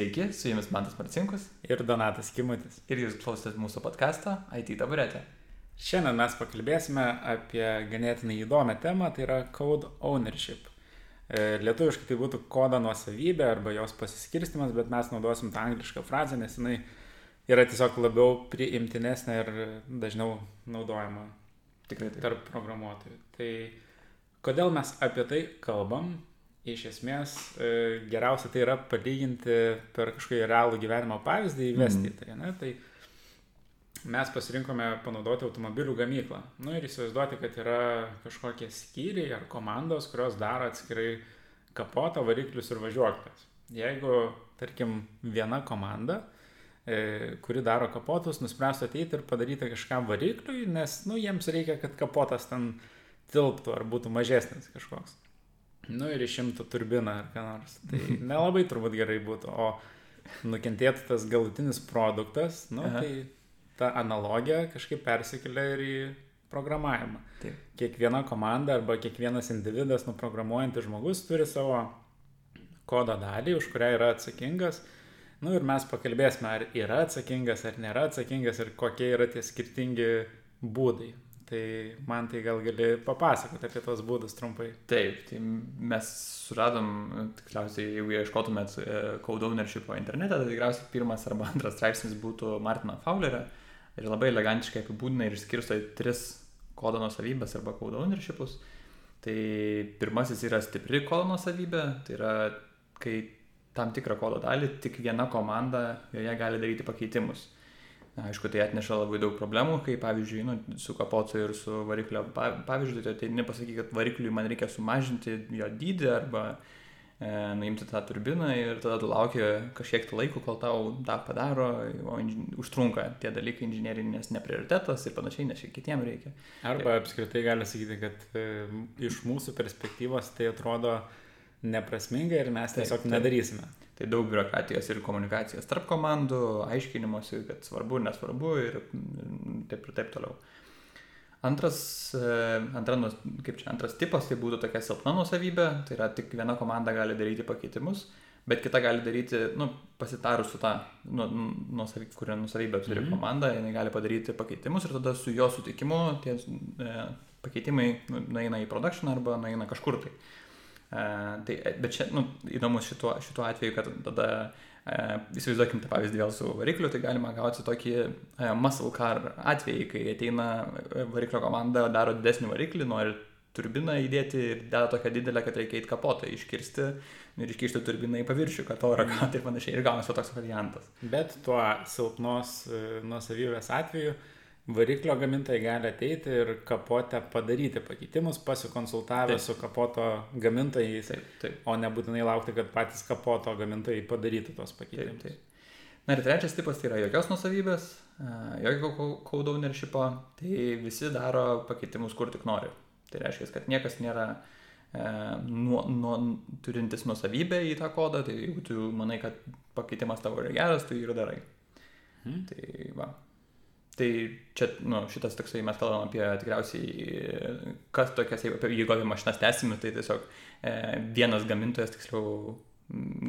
Sveiki, su jumis Mantas Marcinkus ir Donatas Kimutis. Ir jūs klausotės mūsų podcast'o IT taburetė. Šiandien mes pakalbėsime apie ganėtinai įdomią temą, tai yra code ownership. E, lietuviškai tai būtų kodo nuosavybė arba jos pasiskirstimas, bet mes naudosim tą anglišką frazę, nes jinai yra tiesiog labiau priimtinesnė ir dažniau naudojama Tikrai taip. tarp programuotojų. Tai kodėl mes apie tai kalbam? Iš esmės e, geriausia tai yra palyginti per kažkokį realų gyvenimo pavyzdį įvesti mm. tai. Ne? Tai mes pasirinkome panaudoti automobilių gamyklą. Nu ir įsivaizduoti, kad yra kažkokie skyriai ar komandos, kurios daro atskirai kapotą, variklius ir važiuoklės. Jeigu, tarkim, viena komanda, e, kuri daro kapotus, nuspręstų ateiti ir padaryti kažką varikliui, nes, nu, jiems reikia, kad kapotas ten tilptų ar būtų mažesnis kažkoks nu ir išimtų turbiną ar ką nors. Tai nelabai turbūt gerai būtų, o nukentėtų tas galutinis produktas, nu, Aha. tai ta analogija kažkaip persikelia ir į programavimą. Taip. Kiekviena komanda arba kiekvienas individas, nuprogramuojantis žmogus turi savo kodo dalį, už kurią yra atsakingas. Nu ir mes pakalbėsime, ar yra atsakingas, ar nėra atsakingas ir kokie yra tie skirtingi būdai. Tai man tai gal gali papasakoti apie tos būdus trumpai. Taip, tai mes suradom, tikriausiai, jeigu ieškotumėt e, code ownershipo internete, tai tikriausiai pirmas arba antras straipsnis būtų Martino Fowlerio ir labai elegantiškai apibūdina ir išskirsto į tris kodo nusavybės arba code ownershipus. Tai pirmasis yra stipri kodo nusavybė, tai yra kai tam tikrą kodo dalį tik viena komanda joje gali daryti pakeitimus. Aišku, tai atneša labai daug problemų, kai pavyzdžiui, nu, su kapotu ir su variklio pavyzdžiui, tai ateini pasakyti, kad varikliui man reikia sumažinti jo dydį arba e, nuimti tą turbiną ir tada tu lauki kažkiek tai laiko, kol tau tą padaro, o inži... užtrunka tie dalykai inžinierinės neprioritetas ir panašiai, nes kitiem reikia. Arba apskritai gali sakyti, kad e, iš mūsų perspektyvos tai atrodo neprasminga ir mes tiesiog taip, taip. nedarysime. Tai daug biurokratijos ir komunikacijos tarp komandų, aiškinimuose, kad svarbu, nesvarbu ir taip ir taip toliau. Antras, e, antra, kaip čia, antras tipas tai būtų tokia silpna nusavybė, tai yra tik viena komanda gali daryti pakeitimus, bet kita gali daryti, nu, pasitarus su tą, nu, nusavy, kurią nusavybę turi mm -hmm. komanda, jinai gali padaryti pakeitimus ir tada su jo sutikimu tie e, pakeitimai nu, nueina į production arba nueina kažkur tai. Uh, tai, bet čia, nu, įdomus šituo, šituo atveju, kad tada, uh, įsivaizduokim tą pavyzdį vėl su varikliu, tai galima gauti tokį muscle car atvejį, kai ateina variklio komanda, daro didesnį variklį, nori turbiną įdėti ir deda tokią didelę, kad reikia įti kapotą, iškirsti ir iškišti turbiną į paviršių, kad oro gauti ir panašiai. Ir gaunasi toks variantas. Bet tuo silpnos nusavybės atveju uh, variklio gamintojai gali ateiti ir kapotę padaryti pakeitimus, pasikonsultavę taip. su kapoto gamintojais, taip, taip. o nebūtinai laukti, kad patys kapoto gamintojai padarytų tos pakeitimus. Taip, taip. Na ir trečias tipas tai yra jokios nusavybės, jokio code ownershipo, tai visi daro pakeitimus kur tik nori. Tai reiškia, kad niekas nėra e, nuo, nuo, turintis nusavybę į tą kodą, tai jeigu tu manai, kad pakeitimas tavo yra geras, tu jį ir darai. Hmm. Tai va, Tai čia, nu, šitas toksai, mes kalbam apie tikriausiai, kas tokias, jeigu apie mašinas tęsime, tai tiesiog e, vienas gamintojas, tiksliau,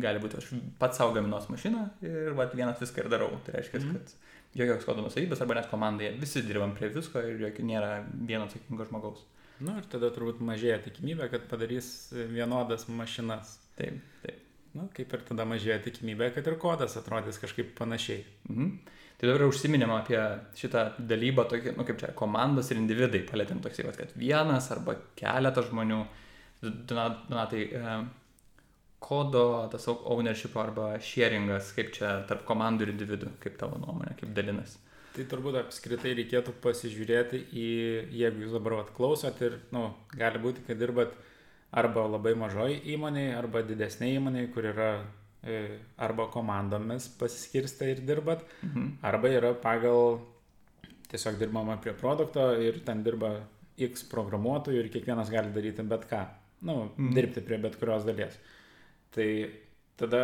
gali būti aš pats savo gaminos mašiną ir vat, vienas viską ir darau. Tai reiškia, mm. kad jokios kodo nusavybės arba net komandai, visi dirbam prie visko ir jokio nėra vieno atsakingo žmogaus. Na nu, ir tada turbūt mažėja tikimybė, kad padarys vienodas mašinas. Taip, taip. Na, nu, kaip ir tada mažėja tikimybė, kad ir kodas atrodys kažkaip panašiai. Mhm. Tai dabar užsiminėm apie šitą dalybą, tokį, nu kaip čia, komandos ir individai, palėtėm toksai, kad vienas arba keletas žmonių, donatai, e, kodo tas ownership arba sharingas, kaip čia tarp komandų ir individų, kaip tavo nuomonė, kaip dalinas. Tai turbūt apskritai reikėtų pasižiūrėti į, jeigu jūs dabar vat, klausot ir, na, nu, gali būti, kad dirbat arba labai mažoji įmonėje, arba didesnė įmonėje, kur yra arba komandomis pasiskirsta ir dirbat, mhm. arba yra pagal tiesiog dirbama prie produkto ir ten dirba X programuotojų ir kiekvienas gali daryti bet ką, nu, mhm. dirbti prie bet kurios dalies. Tai tada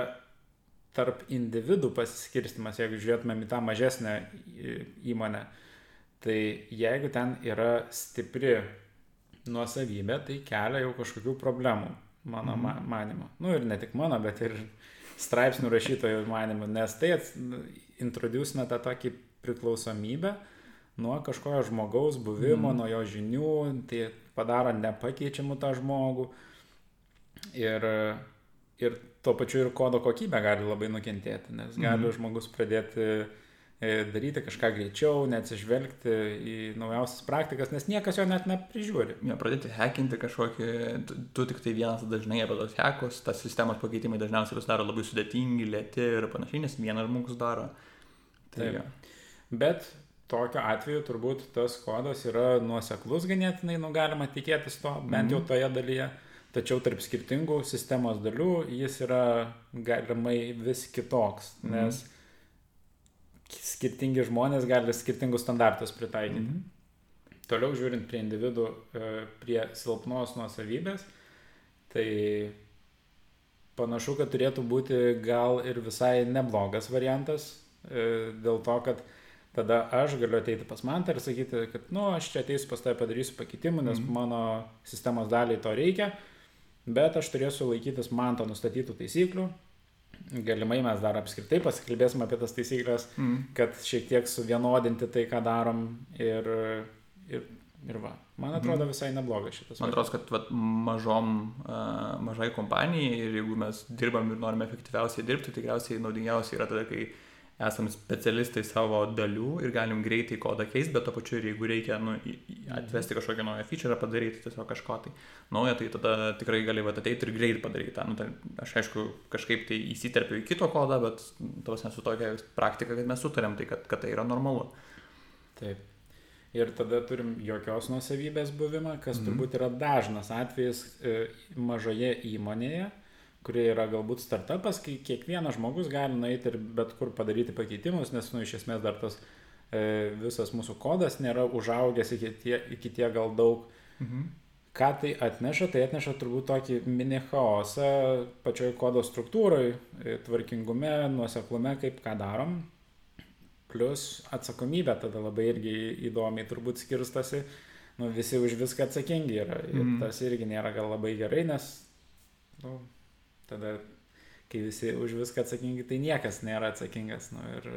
tarp individų pasiskirstimas, jeigu žiūrėtumėm į tą mažesnę įmonę, tai jeigu ten yra stipri nuosavybė, tai kelia jau kažkokių problemų, mano mhm. manimo. Nu ir ne tik mano, bet ir straipsnių rašytojų manimų, nes tai introducina tą tokį priklausomybę nuo kažkojo žmogaus buvimo, mm. nuo jo žinių, tai padaro nepakeičiamų tą žmogų. Ir, ir tuo pačiu ir kodo kokybė gali labai nukentėti, nes gali mm. žmogus pradėti e, daryti kažką greičiau, neatsižvelgti į naujausias praktikas, nes niekas jo net neprižiūri. Ja, pradėti hackinti kažkokį, tu, tu tik tai vienas dažnai apie tos hackus, tas sistemos pakeitimai dažniausiai pasidaro labai sudėtingi, lėti ir panašiai, nes vienas žmogus daro. Tai, Taip. Ja. Bet tokiu atveju turbūt tas kodas yra nuoseklus ganėtinai, nu galima tikėtis to, bent jau mhm. toje dalyje, tačiau tarp skirtingų sistemos dalių jis yra galimai vis kitoks, mhm. nes skirtingi žmonės gali skirtingus standartus pritaikyti. Mhm. Toliau žiūrint prie individų, e, prie silpnos nuosavybės, tai panašu, kad turėtų būti gal ir visai neblogas variantas, e, dėl to, kad tada aš galiu ateiti pas mantą ir sakyti, kad, nu, aš čia ateisiu pas tave padarysiu pakeitimų, nes mm. mano sistemos daliai to reikia, bet aš turėsiu laikytis manto nustatytų taisyklių. Galimai mes dar apskritai pasikalbėsim apie tas taisyklės, mm. kad šiek tiek suvienodinti tai, ką darom ir, ir, ir va. Man atrodo mm. visai neblogas šitas. Man atrodo, kad vat, mažom, uh, mažai kompanijai ir jeigu mes dirbam ir norime efektyviausiai dirbti, tikriausiai naudingiausia yra tada, kai uh, esam specialistai savo dalių ir galim greitai kodą keisti, bet to pačiu ir jeigu reikia nu, atvesti kažkokią naują feature, padaryti tiesiog kažko tai naujo, tai tada tikrai gali ateiti ir greit padaryti tą. Nu, tai aš aišku kažkaip tai įsiterpiu į kito kodą, bet tos nesu tokia praktika, kad mes sutarėm tai, kad, kad tai yra normalu. Taip. Ir tada turim jokios nusavybės buvimą, kas mm -hmm. turbūt yra dažnas atvejis e, mažoje įmonėje kurie yra galbūt startupas, kai kiekvienas žmogus gali nueiti ir bet kur padaryti pakeitimus, nes, nu, iš esmės dar tas e, visas mūsų kodas nėra užaugęs iki tie, iki tie gal daug. Mhm. Ką tai atneša? Tai atneša turbūt tokį mini chaosą pačioj kodo struktūrai, e, tvarkingume, nuoseklume, kaip ką darom. Plus atsakomybė tada labai irgi įdomiai turbūt skirstasi, nu, visi už viską atsakingi yra. Ir mm. tas irgi nėra gal labai gerai, nes nu, tada kai visi už viską atsakingi, tai niekas nėra atsakingas nu, ir,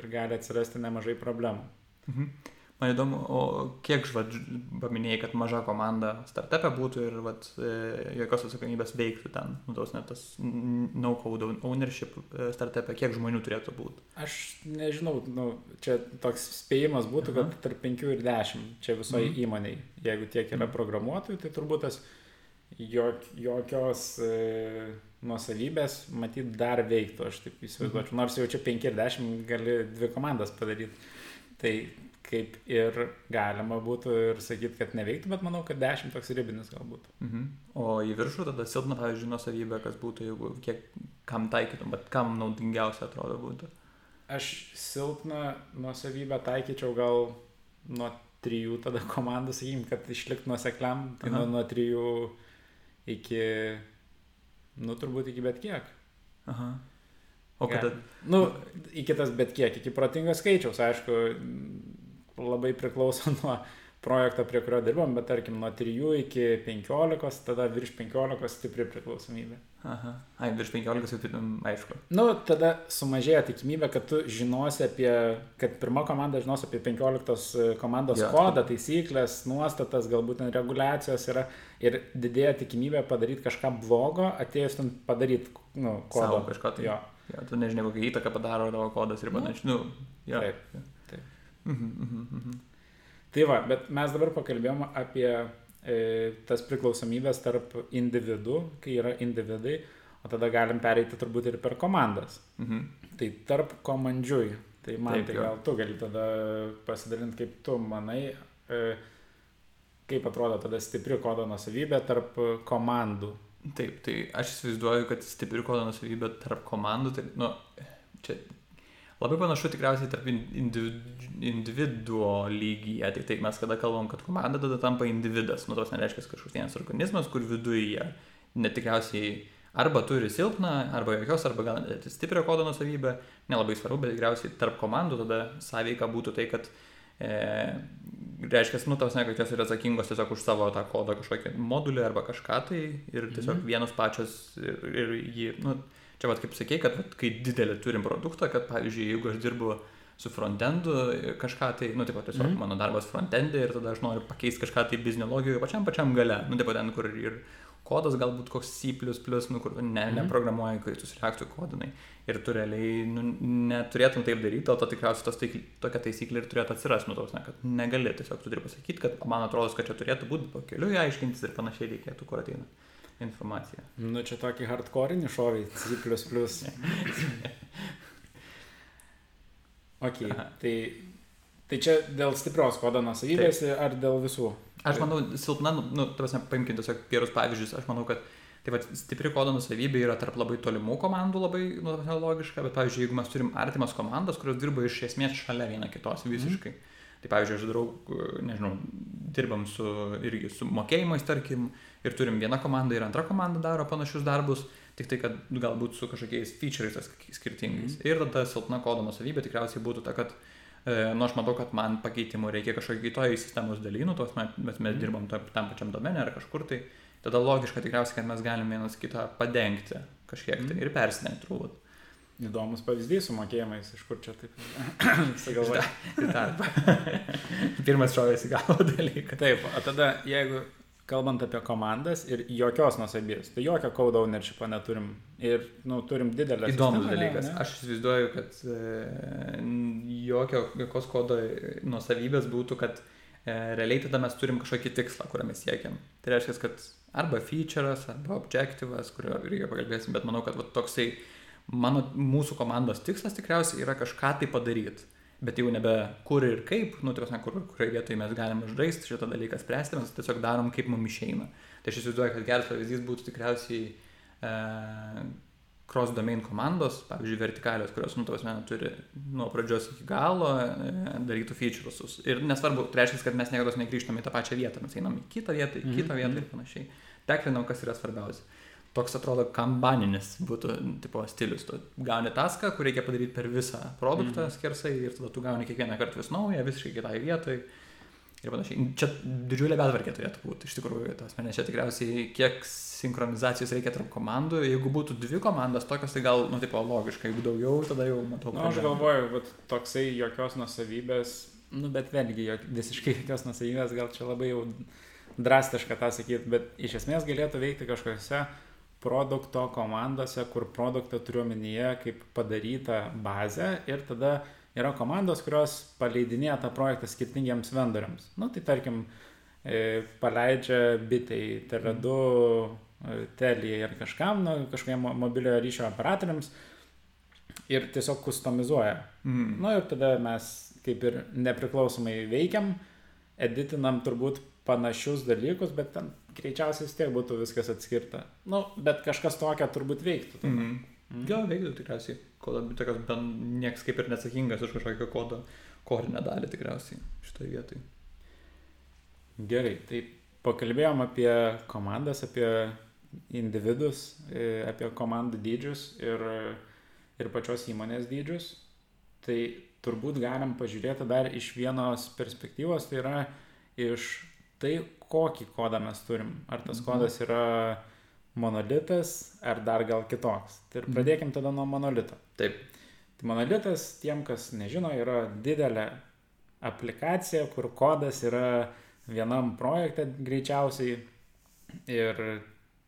ir gali atsirasti nemažai problemų. Mhm. Man įdomu, o kiek žvad, paminėjai, kad maža komanda startupė būtų ir vat, e, jokios atsakomybės veiktų ten, nu, tos net tas no code ownership e, startupė, kiek žmonių turėtų būti? Aš nežinau, nu, čia toks spėjimas būtų, Aha. kad tarp 5 ir 10 čia visoje mhm. įmoniai, jeigu tiek yra mhm. programuotojų, tai turbūt tas jok, jokios... E, nuosavybės, matyt, dar veiktų, aš taip įsivaizduočiau. Nors jau čia 5 ir 10 gali dvi komandas padaryti. Tai kaip ir galima būtų ir sakyti, kad neveiktų, bet manau, kad 10 toks ribinis galbūt. Mhm. O į viršų tada silpna, pavyzdžiui, nuosavybė, kas būtų, jeigu kiek kam taikytum, bet kam naudingiausia atrodo būtų. Aš silpną nuosavybę taikyčiau gal nuo trijų tada komandų, sakykim, kad išliktų nuosekliam, tai nuo, nuo trijų iki Nu, turbūt iki bet kiek. Aha. O kada? Nu, iki tas bet kiek, iki protingo skaičiaus, aišku, labai priklauso nuo projekto, prie kurio dirbam, bet tarkim nuo 3 iki 15, tada virš 15 stipri priklausomybė. Aha, ai, virš 15 jau aišku. Nu, tada sumažėja tikimybė, kad tu žinosi apie, kad pirma komanda žinos apie 15 komandos ja. kodą, taisyklės, nuostatas, galbūt ten reguliacijos yra ir didėja tikimybė padaryti kažką blogo, atėjus ten padaryti, nu, kodą. Savo kažką tai. Jo. Ja, tu nežinai, kokią įtaką padaro tavo kodas ir panašiai. Nu, ja. Taip. taip. Mhm, mhm, mhm. Tai va, bet mes dabar pakalbėjom apie e, tas priklausomybės tarp individų, kai yra individai, o tada galim pereiti turbūt ir per komandas. Mhm. Tai tarp komandžiui, tai man Taip, tai gal tu gali tada pasidalinti, kaip tu manai, e, kaip atrodo tada stipri kodo nusavybė tarp komandų. Taip, tai aš įsivaizduoju, kad stipri kodo nusavybė tarp komandų, tai, nu, čia Labai panašu tikriausiai tarp individuo lygyje, tik taip mes kada kalbam, kad komanda tada tampa individas, nu tos nereiškia kažkoks vienas organizmas, kur viduje netikriausiai arba turi silpną, arba jokios, arba gal net stiprią kodo nusavybę, nelabai svarbu, bet tikriausiai tarp komandų tada sąveika būtų tai, kad e, reiškia, nu, tos ne, kad jos yra atsakingos tiesiog už savo tą kodą kažkokį modulį arba kažką tai ir tiesiog mhm. vienos pačios ir, ir jį, nu, Čia vad kaip sakei, kad vat, kai didelį turim produktą, kad pavyzdžiui, jeigu aš dirbu su frontendu kažką tai, nu, taip pat tiesiog mm. mano darbas frontendė ir tada aš noriu pakeisti kažką tai bizniologijoje pačiam pačiam gale, nu, taip pat ten, kur ir kodas galbūt koks C, nu, kur ne, mm. neprogramuoji, kai tu reaktų kodinai. Ir tu realiai nu, neturėtum taip daryti, o to tikriausiai tos taikl, tokia taisyklė ir turėtų atsirasti, nu, tos, ne, kad negali, tiesiog tu turi pasakyti, kad man atrodo, kad čia turėtų būti po keliu aiškintis ir panašiai reikėtų, kur ateina informacija. Nu, čia tokį hardcore'inį šovį, C. ok, tai, tai čia dėl stiprios kodo nusavybės ar dėl visų? Aš manau, silpna, nu, tavasne, paimkime tiesiog gerus pavyzdžius, aš manau, kad Tai vad, stipri kodo nusavybė yra tarp labai tolimų komandų labai nu, logiška, bet pavyzdžiui, jeigu mes turim artimas komandas, kurios dirba iš esmės šalia viena kitos visiškai. Mm. Tai pavyzdžiui, aš darau, nežinau, dirbam su, irgi su mokėjimais, tarkim, ir turim vieną komandą ir antrą komandą daro panašius darbus, tik tai, kad galbūt su kažkokiais featureais skirtingais. Mm. Ir tada silpna kodo nusavybė tikriausiai būtų ta, kad E, nu, aš matau, kad man pakeitimų reikia kažkokio kitoj sistemos dalynų, tos mes, mes mm. dirbam tam pačiam domenė ar kažkur tai, tada logiška tikriausiai, kad mes galime vienas kitą padengti kažkiek tai mm. ir persidengti turbūt. Įdomus pavyzdys su mokėjimais, iš kur čia taip sugalvoja. Pirmas šovės į galvą dalykas. Taip, o tada jeigu kalbant apie komandas ir jokios nusabės, tai jokio code ownership'o neturim ir, nu, turim didelę. Įdomus sistemą, dalykas. Ne? Aš įsivaizduoju, kad e, jokio, jokios kodo nusavybės būtų, kad e, realiai tada mes turim kažkokį tikslą, kurią mes siekiam. Tai reiškia, kad arba feature'as, arba objectivas, kurio irgi pakalbėsim, bet manau, kad va, toksai mano, mūsų komandos tikslas tikriausiai yra kažką tai padaryti bet jau nebe kur ir kaip, nu, tai kur, kurioje vietoje mes galime žaisti šitą dalyką spręsti, mes tiesiog darom, kaip mums išeina. Tai aš įsivaizduoju, kad geras pavyzdys būtų tikriausiai e, cross domain komandos, pavyzdžiui, vertikalios, kurios, nu, tavas meną turi nuo pradžios iki galo e, darytų featuresus. Ir nesvarbu, tai reiškia, kad mes niekada negrįžtame į tą pačią vietą, mes einam į kitą vietą, į mm -hmm. kitą vietą ir mhm. panašiai. Tekrinam, kas yra svarbiausia toks atrodo kambaninis būtų tipo stilius. Tu gauni taską, kur reikia padaryti per visą produktą mm. skersai ir tada tu gauni kiekvieną kartą vis naują, visiškai kitai vietai. Ir panašiai. Čia didžiulė betvarkė turėtų būti, iš tikrųjų, tas manęs čia tikriausiai kiek sinchronizacijos reikia tarp komandų. Jeigu būtų dvi komandos tokios, tai gal, nu, tipo, logiška, jeigu daugiau, tada jau matau. Na, nu, aš galvoju, kad toksai jokios nusavybės, nu, bet vėlgi, jok, visiškai jokios nusavybės, gal čia labai jau drastiška tą sakyti, bet iš esmės galėtų veikti kažkokiuose produkto komandose, kur produktą turiu omenyje kaip padarytą bazę ir tada yra komandos, kurios paleidinėja tą projektą skirtingiems vendoriams. Nu, tai tarkim, e, paleidžia bitai, Tele2, e, Telia ir kažkam, nu, kažkokiem mobiliojo ryšio operatoriams ir tiesiog kustomizuoja. Mm. Nu ir tada mes kaip ir nepriklausomai veikiam, editinam turbūt panašius dalykus, bet ten greičiausiai vis tiek būtų viskas atskirta. Nu, bet kažkas tokio turbūt veiktų. Mm -hmm. Mm. Gal veiktų tikriausiai. Kodo, tokios bent nieks kaip ir neatsakingas už kažkokio kodo korinę dalį tikriausiai šitoje vietoje. Gerai, tai pakalbėjom apie komandas, apie individus, e, apie komandų dydžius ir, ir pačios įmonės dydžius. Tai turbūt galim pažiūrėti dar iš vienos perspektyvos, tai yra iš tai, kokį kodą mes turim. Ar tas mhm. kodas yra monolitas, ar dar gal kitoks. Tai ir mhm. pradėkim tada nuo monolito. Taip. Tai monolitas, tiem, kas nežino, yra didelė aplikacija, kur kodas yra vienam projekte greičiausiai ir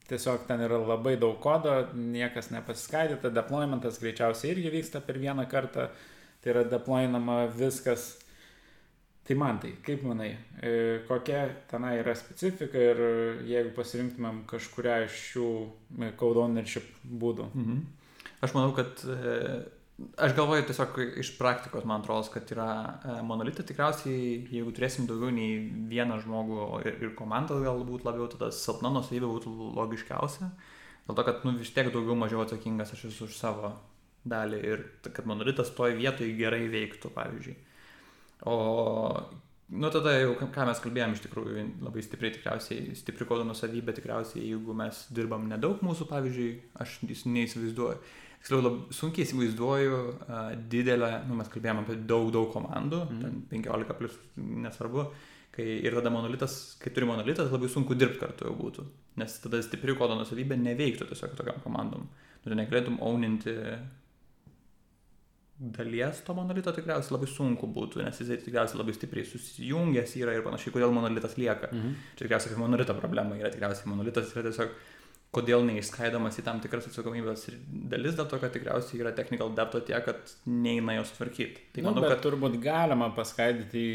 tiesiog ten yra labai daug kodo, niekas nepasiskaidyta, deploymentas greičiausiai irgi vyksta per vieną kartą, tai yra deploynama viskas Tai man tai, kaip manai, e, kokia tenai yra specifika ir jeigu pasirinktumėm kažkuria iš šių e, code ownership būdų? Mhm. Aš manau, kad e, aš galvoju tiesiog iš praktikos, man atrodo, kad yra monolitai tikriausiai, jeigu turėsim daugiau nei vieną žmogų ir, ir komandą galbūt labiau, tada silpna nusavybė būtų logiškiausia. Dėl to, kad nu, vis tiek daugiau mažiau atsakingas aš esu už savo dalį ir kad monolitas toje vietoje gerai veiktų, pavyzdžiui. O, nu tada jau, ką mes kalbėjom, iš tikrųjų labai stipriai tikriausiai, stipri kodo nusavybė tikriausiai, jeigu mes dirbam nedaug mūsų, pavyzdžiui, aš neįsivaizduoju. Tiksliau, sunkiai įsivaizduoju uh, didelę, nu, mes kalbėjome apie daug, daug komandų, mm. 15 plus, nesvarbu, kai ir tada monolitas, kai turi monolitas, labai sunku dirbti kartu jau būtų, nes tada stipri kodo nusavybė neveiktų tiesiog tokiam komandom. tu negalėtum owninti dalies to monolito tikriausiai labai sunku būtų, nes jisai tikriausiai labai stipriai susijungęs yra ir panašiai, kodėl monolitas lieka. Mhm. Čia tikriausiai kaip monolito problema yra, tikriausiai monolitas yra tiesiog kodėl neišskaidomas į tam tikras atsakomybės dalis, dėl to, kad tikriausiai yra technical depto tiek, kad neina jos tvarkyti. Tai nu, manau, kad turbūt galima paskaidyti į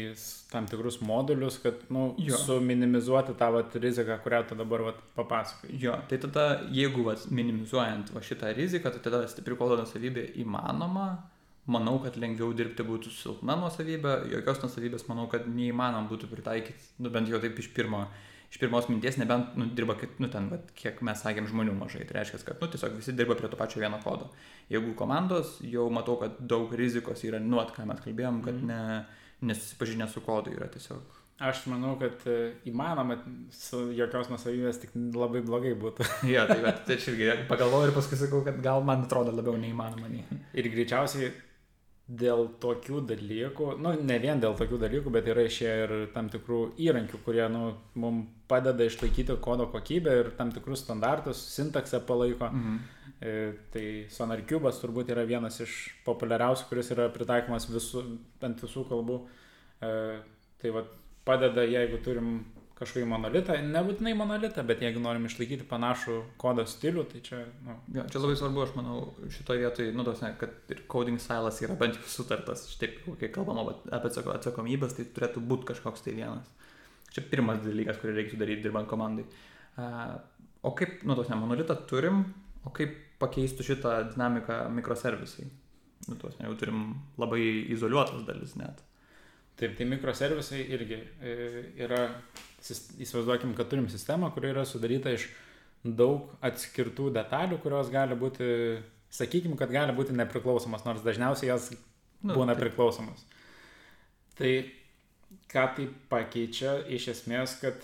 tam tikrus modulius, kad nu, jo. suminimizuoti tą vat, riziką, kurią tu dabar vat, papasakai. Jo, tai tada jeigu vat, minimizuojant va, šitą riziką, tai tada stipri kodo nusavybė įmanoma. Manau, kad lengviau dirbti būtų silpna nusavybė, jokios nusavybės manau, kad neįmanoma būtų pritaikyti, nu, bent jau taip iš pirmo iš pirmos minties, nebent nu, dirba, nu, ten, bet kiek mes sakėm, žmonių mažai. Tai reiškia, kad nu, tiesiog visi dirba prie to pačio vieno kodo. Jeigu komandos, jau matau, kad daug rizikos yra, nu, ką mes kalbėjom, kad mm. ne, nesusipažinę su kodu yra tiesiog. Aš manau, kad e, įmanoma su jokios nusavybės tik labai blogai būtų. jo, tai, bet, tai aš irgi pagalvoju ir paskui sakau, kad gal man atrodo labiau neįmanoma. Nei. Ir greičiausiai dėl tokių dalykų, nu, ne vien dėl tokių dalykų, bet yra išėję ir tam tikrų įrankių, kurie, nu, mums padeda išlaikyti kodo kokybę ir tam tikrus standartus, sintaksę palaiko. Mhm. E, tai SonarCube'as turbūt yra vienas iš populiariausių, kuris yra pritaikomas visų, ant visų kalbų. E, tai va, padeda, jeigu turim kažkokį monolitą, nebūtinai monolitą, bet jeigu norim išlaikyti panašų kodo stilių, tai čia... Nu. Ja, čia labai svarbu, aš manau, šitoje vietoje, nu, tos, ne, kad ir coding stylas yra bent jau sutartas. Štaip, kai kalbama apie atsakomybės, tai turėtų būti kažkoks tai vienas. Čia pirmas dalykas, kurį reikėtų daryti dirbant komandai. O kaip, nu, tos ne, monolitą turim, o kaip pakeistų šitą dinamiką mikroservisai? Nu, tos ne, jau turim labai izoliuotas dalis net. Taip, tai mikroservisai irgi e, yra įsivaizduokim, kad turim sistemą, kuri yra sudaryta iš daug atskirtų detalių, kurios gali būti, sakykim, kad gali būti nepriklausomas, nors dažniausiai jos nu, būna taip. priklausomas. Tai ką tai pakeičia iš esmės, kad,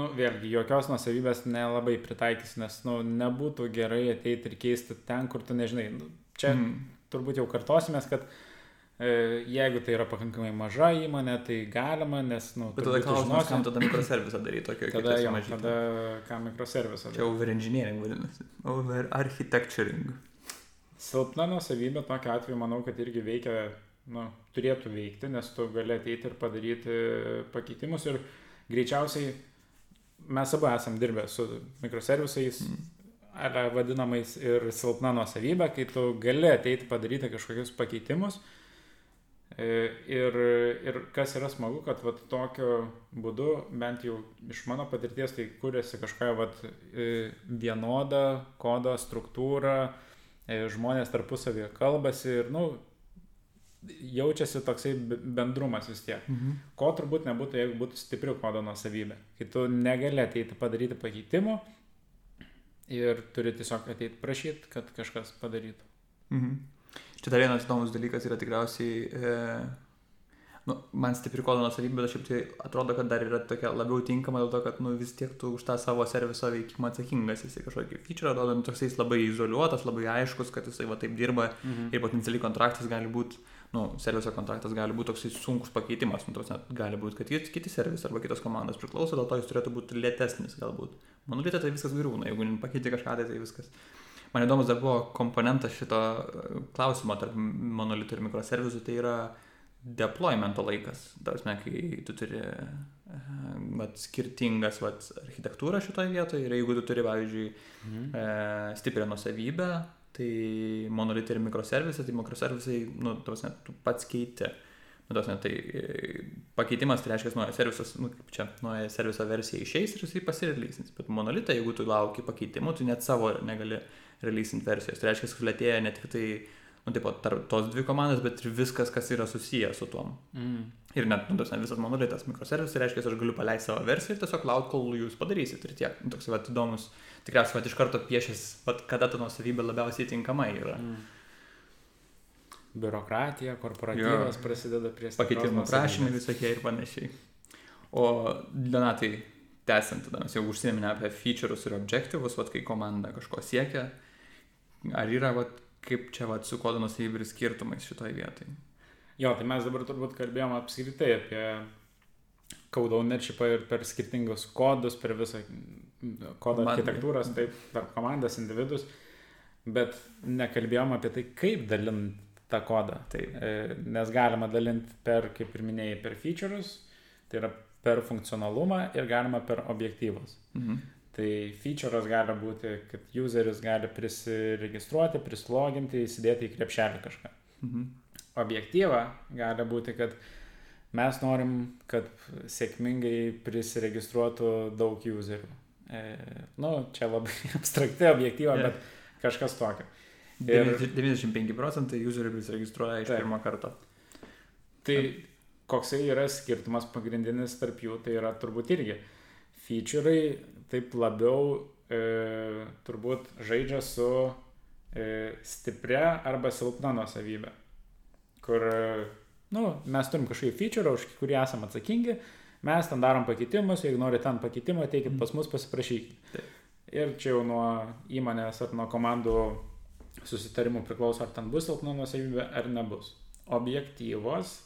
nu, vėlgi, jokios nusavybės nelabai pritaikys, nes, nu, nebūtų gerai ateiti ir keisti ten, kur tu nežinai. Nu, čia mm. turbūt jau kartosimės, kad E, jeigu tai yra pakankamai maža įmonė, tai galima, nes, na, nu, bet tada klausimas, kam tada mikroservisą daryti tokio, tada, jau, tada kam mikroservisą daryti. Čia over engineering vadinasi, over architecturing. Silpna nusavybė tokia atveju, manau, kad irgi veikia, nu, turėtų veikti, nes tu gali ateiti ir padaryti pakeitimus ir greičiausiai mes abu esam dirbę su mikroservisais. Mm vadinamais ir silpna nuosavybė, kai tu gali ateiti padaryti kažkokius pakeitimus, E, ir, ir kas yra smagu, kad vat, tokiu būdu, bent jau iš mano patirties, tai kūrėsi kažkokia vat, e, vienoda kodo struktūra, e, žmonės tarpusavėje kalbasi ir, nu, jaučiasi toksai bendrumas vis tiek. Mhm. Ko turbūt nebūtų, jeigu būtų stipri kodo nusavybė. Kai tu negali ateiti padaryti pakeitimų ir turi tiesiog ateiti prašyti, kad kažkas padarytų. Mhm. Čia dar vienas įdomus dalykas yra tikriausiai, e, nu, man stipri kodo nusavybė, bet šiaip tai atrodo, kad dar yra tokia labiau tinkama dėl to, kad nu, vis tiek tu už tą savo serviso veikimą atsakingas, jisai kažkokį feature atrodo, nu, toksai labai izoliuotas, labai aiškus, kad jisai va taip dirba mhm. ir potencialiai kontraktas gali būti, nu, serviso kontraktas gali būti toksai sunkus pakeitimas, nu, tos, gali būti, kad kiti servisai arba kitos komandos priklauso, dėl to jis turėtų būti lėtesnis galbūt. Monolite tai viskas griūna, jeigu pakeiti kažką, tai, tai viskas. Man įdomus dar buvo komponentas šito e, klausimo tarp monolitų ir mikroservisų, tai yra deploymento laikas. Tarsi, kai tu turi vat, e, skirtingas vat, architektūrą šitoje vietoje ir jeigu tu turi, pavyzdžiui, mhm. e, stiprią nusavybę, tai monolitai ir mikroservisai, tai mikroservisai, nu, tarsi, tu pats keiti. Nu, tos, ne, tai e, pakeitimas tai reiškia, nuo servisos, nu, kaip čia, nuo serviso versija išeis ir jisai pasirelysins. Bet monolitą, jeigu tu lauki pakeitimų, tu net savo negali releasing versijos. Tai reiškia, sulėtėja ne tik tai, nu, taip pat tarp tos dvi komandos, bet ir viskas, kas yra susiję su tuom. Mm. Ir net, nu, tas visas monolitas mikroservisas, tai reiškia, aš galiu paleisti savo versiją ir tiesiog laukti, kol jūs padarysit ir tiek. Nu, toks, va, įdomus, tikriausiai, va, iš karto piešęs, va, kada ta nuosavybė labiausiai tinkama yra. Mm. Biurokratija, korporatyvas jo. prasideda prie pakeitimų prašymai visokie ir panašiai. O Donatai, tęsiant, tada mes jau užsiminėme apie feature'us ir objektyvus, va, kai komanda kažko siekia, Ar yra, vat, kaip čia vat, su kodo nusavybė ir skirtumais šitoje vietoje? Jo, tai mes dabar turbūt kalbėjom apskritai apie code ownershipą ir per skirtingus kodus, per visą kodo architektūras, taip, per komandas, individus. Bet nekalbėjom apie tai, kaip dalinti tą kodą. Taip. E, Nes galima dalinti per, kaip ir minėjai, per features, tai yra per funkcionalumą ir galima per objektyvus. Mhm. Tai feature'as gali būti, kad useris gali prisiregistruoti, prisiloginti, įsidėti į krepšelį kažką. Mhm. Objektyva gali būti, kad mes norim, kad sėkmingai prisiregistruotų daug userių. E, nu, čia labai abstrakti objektyva, Jo. bet kažkas tokio. Ir- 95 procentai userių prisiregistruoja iš Taip. pirmo karto. Tai koksai yra skirtumas pagrindinis tarp jų, tai yra turbūt irgi feature'ai taip labiau e, turbūt žaidžia su e, stipria arba silpna nuosavybė. Kur, e, nu, mes turim kažkokį feature, už kurį esame atsakingi, mes ten darom pakeitimus, jeigu nori ten pakeitimą, teikit pas mus pasiprašykit. Ir čia jau nuo įmonės ar nuo komandų susitarimų priklauso, ar ten bus silpna nuosavybė ar nebus. Objektyvos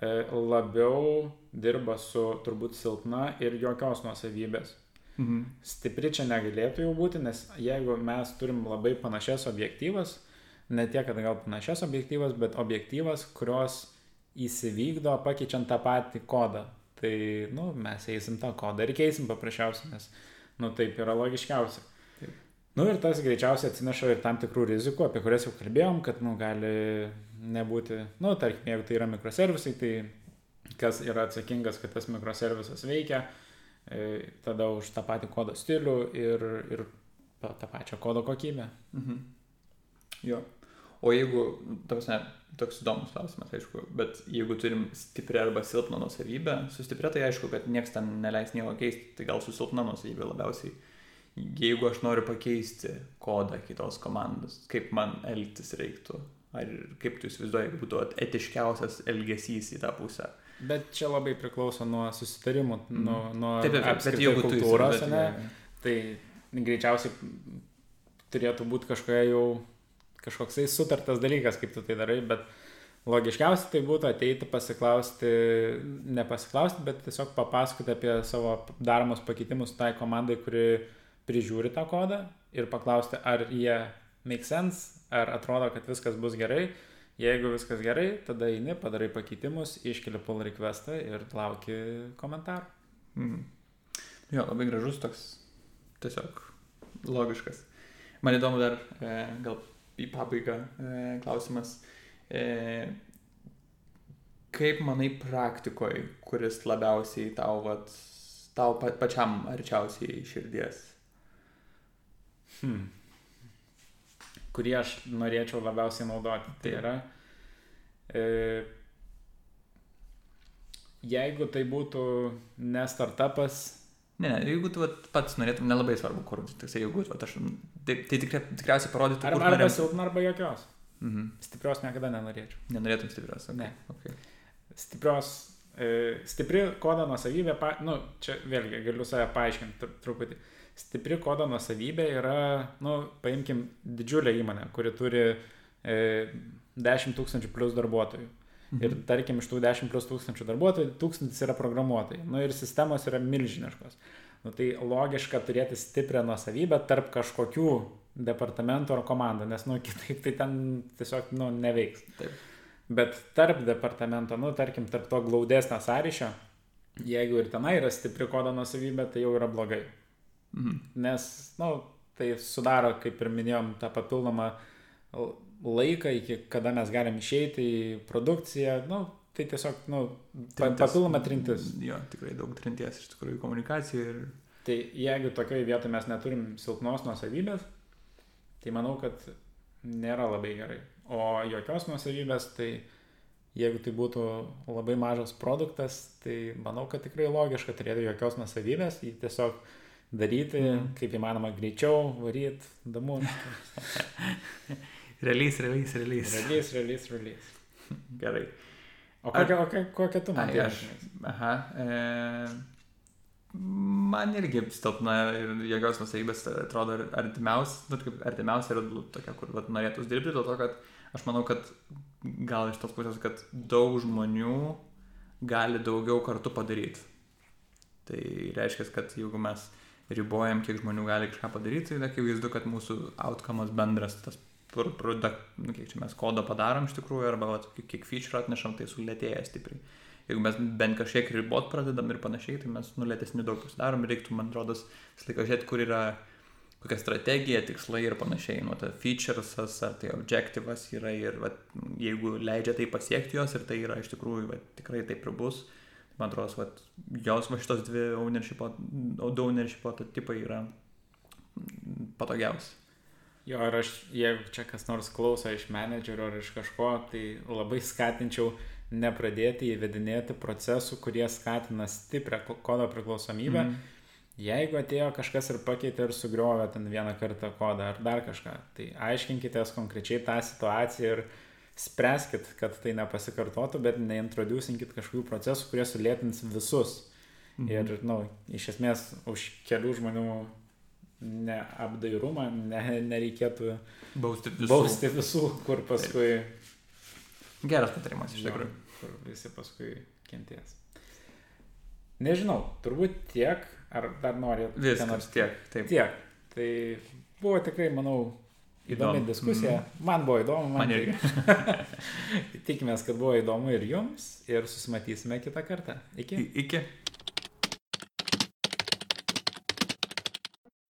e, labiau dirba su turbūt silpna ir jokios nuosavybės. Mhm. Stipri čia negalėtų jau būti, nes jeigu mes turim labai panašias objektyvas, ne tiek, kad gal panašias objektyvas, bet objektyvas, kurios įsivykdo pakeičiant tą patį kodą. Tai, nu, mes eisim tą kodą ir keisim paprasčiausiai, nes, nu, taip yra logiškiausia. Nu ir tas greičiausiai atsineša ir tam tikrų rizikų, apie kurias jau kalbėjom, kad, nu, gali nebūti, nu, tarkim, jeigu tai yra mikroservisai, tai kas yra atsakingas, kad tas mikroservisas veikia, e, tada už tą patį kodo stilių ir, ir tą pačią kodo kokybę. Mhm. Jo. O jeigu, tavasne, toks įdomus klausimas, aišku, bet jeigu turim stiprią arba silpną nusavybę, su stipria tai aišku, kad niekas ten neleis nieko keisti, tai gal su silpna nusavybė labiausiai. Jeigu aš noriu pakeisti kodą kitos komandos, kaip man elgtis reiktų? Ar kaip tu įsivaizduoji, būtų etiškiausias elgesys į tą pusę? Bet čia labai priklauso nuo susitarimų, Mhm. nuo, nuo Taip, taip, bet jeigu kultūros, ne, tai greičiausiai turėtų būti kažkokia jau kažkoksai sutartas dalykas, kaip tu tai darai, bet logiškiausia tai būtų ateiti pasiklausti, ne pasiklausti, bet tiesiog papasakoti apie savo daromus pakeitimus tai komandai, kuri prižiūri tą kodą ir paklausti, ar jie make sense, ar atrodo, kad viskas bus gerai. Jeigu viskas gerai, tada eini, padarai pakeitimus, iškeli pull requestą ir lauki komentarų. Mhm. Jo, labai gražus toks, tiesiog logiškas. Man įdomu dar, e, gal į pabaigą e, klausimas. E, kaip manai praktikoje, kuris labiausiai tau, vat, tau pa, pačiam arčiausiai širdies? Hmm. Kurį aš norėčiau labiausiai naudoti. Tai yra, e, jeigu tai būtų ne startupas, Ne, ne, jeigu tu vat, pats norėtum, nelabai svarbu, kur, tiksliai, jeigu vat, aš, tai, tai tikrai, tikriausiai parodytų, kur arba norėtum. silpna, arba jokios. Mhm. Stiprios niekada nenorėčiau. Nenorėtum stiprios. Okay. Ne. Okay. Stiprios, e, stipri kodo nusavybė, pa, nu, čia vėlgi galiu save paaiškinti tru- truputį. Stipri kodo nusavybė yra, nu, paimkim didžiulę įmonę, kuri turi e, 10 tūkstančių plus darbuotojų. Mhm. Ir tarkim, iš tų 10 plus tūkstančių darbuotojų, tūkstantis yra programuotojai. Nu ir sistemos yra milžiniškos. Nu, tai logiška turėti stiprią nuosavybę tarp kažkokių departamentų ar komandų, nes, nu, kitaip tai ten tiesiog, nu, neveiks. Taip. Bet tarp departamento, nu, tarkim, tarp to glaudesnio sąryšio, jeigu ir tenai yra stipri kodo nuosavybė, tai jau yra blogai. Mhm. Nes, na, tai sudaro, kaip ir minėjom, tą papildomą laiką, iki kada mes galim išeiti į produkciją, nu, tai tiesiog, nu, pa, Trintis. papildoma trintis. Jo, tikrai daug trinties iš tikrųjų komunikacijų ir... Tai jeigu tokioje vietoje mes neturim silpnos nuosavybės, tai manau, kad nėra labai gerai. O jokios nuosavybės, tai jeigu tai būtų labai mažas produktas, tai manau, kad tikrai logiška turėti jokios nuosavybės, jį tiesiog daryti Mhm. kaip įmanoma greičiau, varyti, damu. Release, release, release. Release, release, release. Gerai. O kokią, kokią, kokią tu Ai, matai? aš. Aha. E, man irgi stilpna ir jokios nusavybės atrodo artimiausia, nu, artimiausia yra tokia, kur vat, norėtų dirbti, dėl to, kad aš manau, kad gal iš tos pusės, kad daug žmonių gali daugiau kartu padaryti. Tai reiškia, kad jeigu mes ribojam, kiek žmonių gali kažką padaryti, tai akivaizdu, kad mūsų outcome'as bendras, tas produkt, nu, kiek čia mes kodo padarom iš tikrųjų, arba vat, kiek feature atnešam, tai sulėtėja stipriai. Jeigu mes bent kažkiek ribot pradedam ir panašiai, tai mes nulėtesni daug pasidarom ir reiktų, man atrodo, visą laiką žiūrėti, kur yra kokia strategija, tikslai ir panašiai. Nu, tai featuresas ar tai objektyvas yra ir va, jeigu leidžia tai pasiekti jos ir tai yra iš tikrųjų va, tikrai taip ir bus, man atrodo, va, jos va šitos dvi ownershipo, ownershipo tipai yra patogiausi. Jo, ir aš, jeigu čia kas nors klauso iš menedžerio ar iš kažko, tai labai skatinčiau nepradėti įvedinėti procesų, kurie skatina stiprią kodo priklausomybę. Mm -hmm Jeigu atėjo kažkas ir pakeitė ir sugriovė ten vieną kartą kodą ar dar kažką, tai aiškinkitės konkrečiai tą situaciją ir spręskit, kad tai nepasikartotų, bet neintroducinkit kažkokių procesų, kurie sulėtins visus. Mhm. Ir, na, nu, iš esmės už kelių žmonių neapdairumą ne, nereikėtų bausti visų. bausti visų, kur paskui... Geras patarimas iš tikrųjų. Kur visi paskui kenties. Nežinau, turbūt tiek Ar dar nori? Viskas, tiek. Taip. Tiek. Tai buvo tikrai, manau, įdomi įdomu. diskusija. Mm. Man buvo įdomu. Man, man irgi. Tikimės, kad buvo įdomu ir jums. Ir susimatysime kitą kartą. Iki. Iki.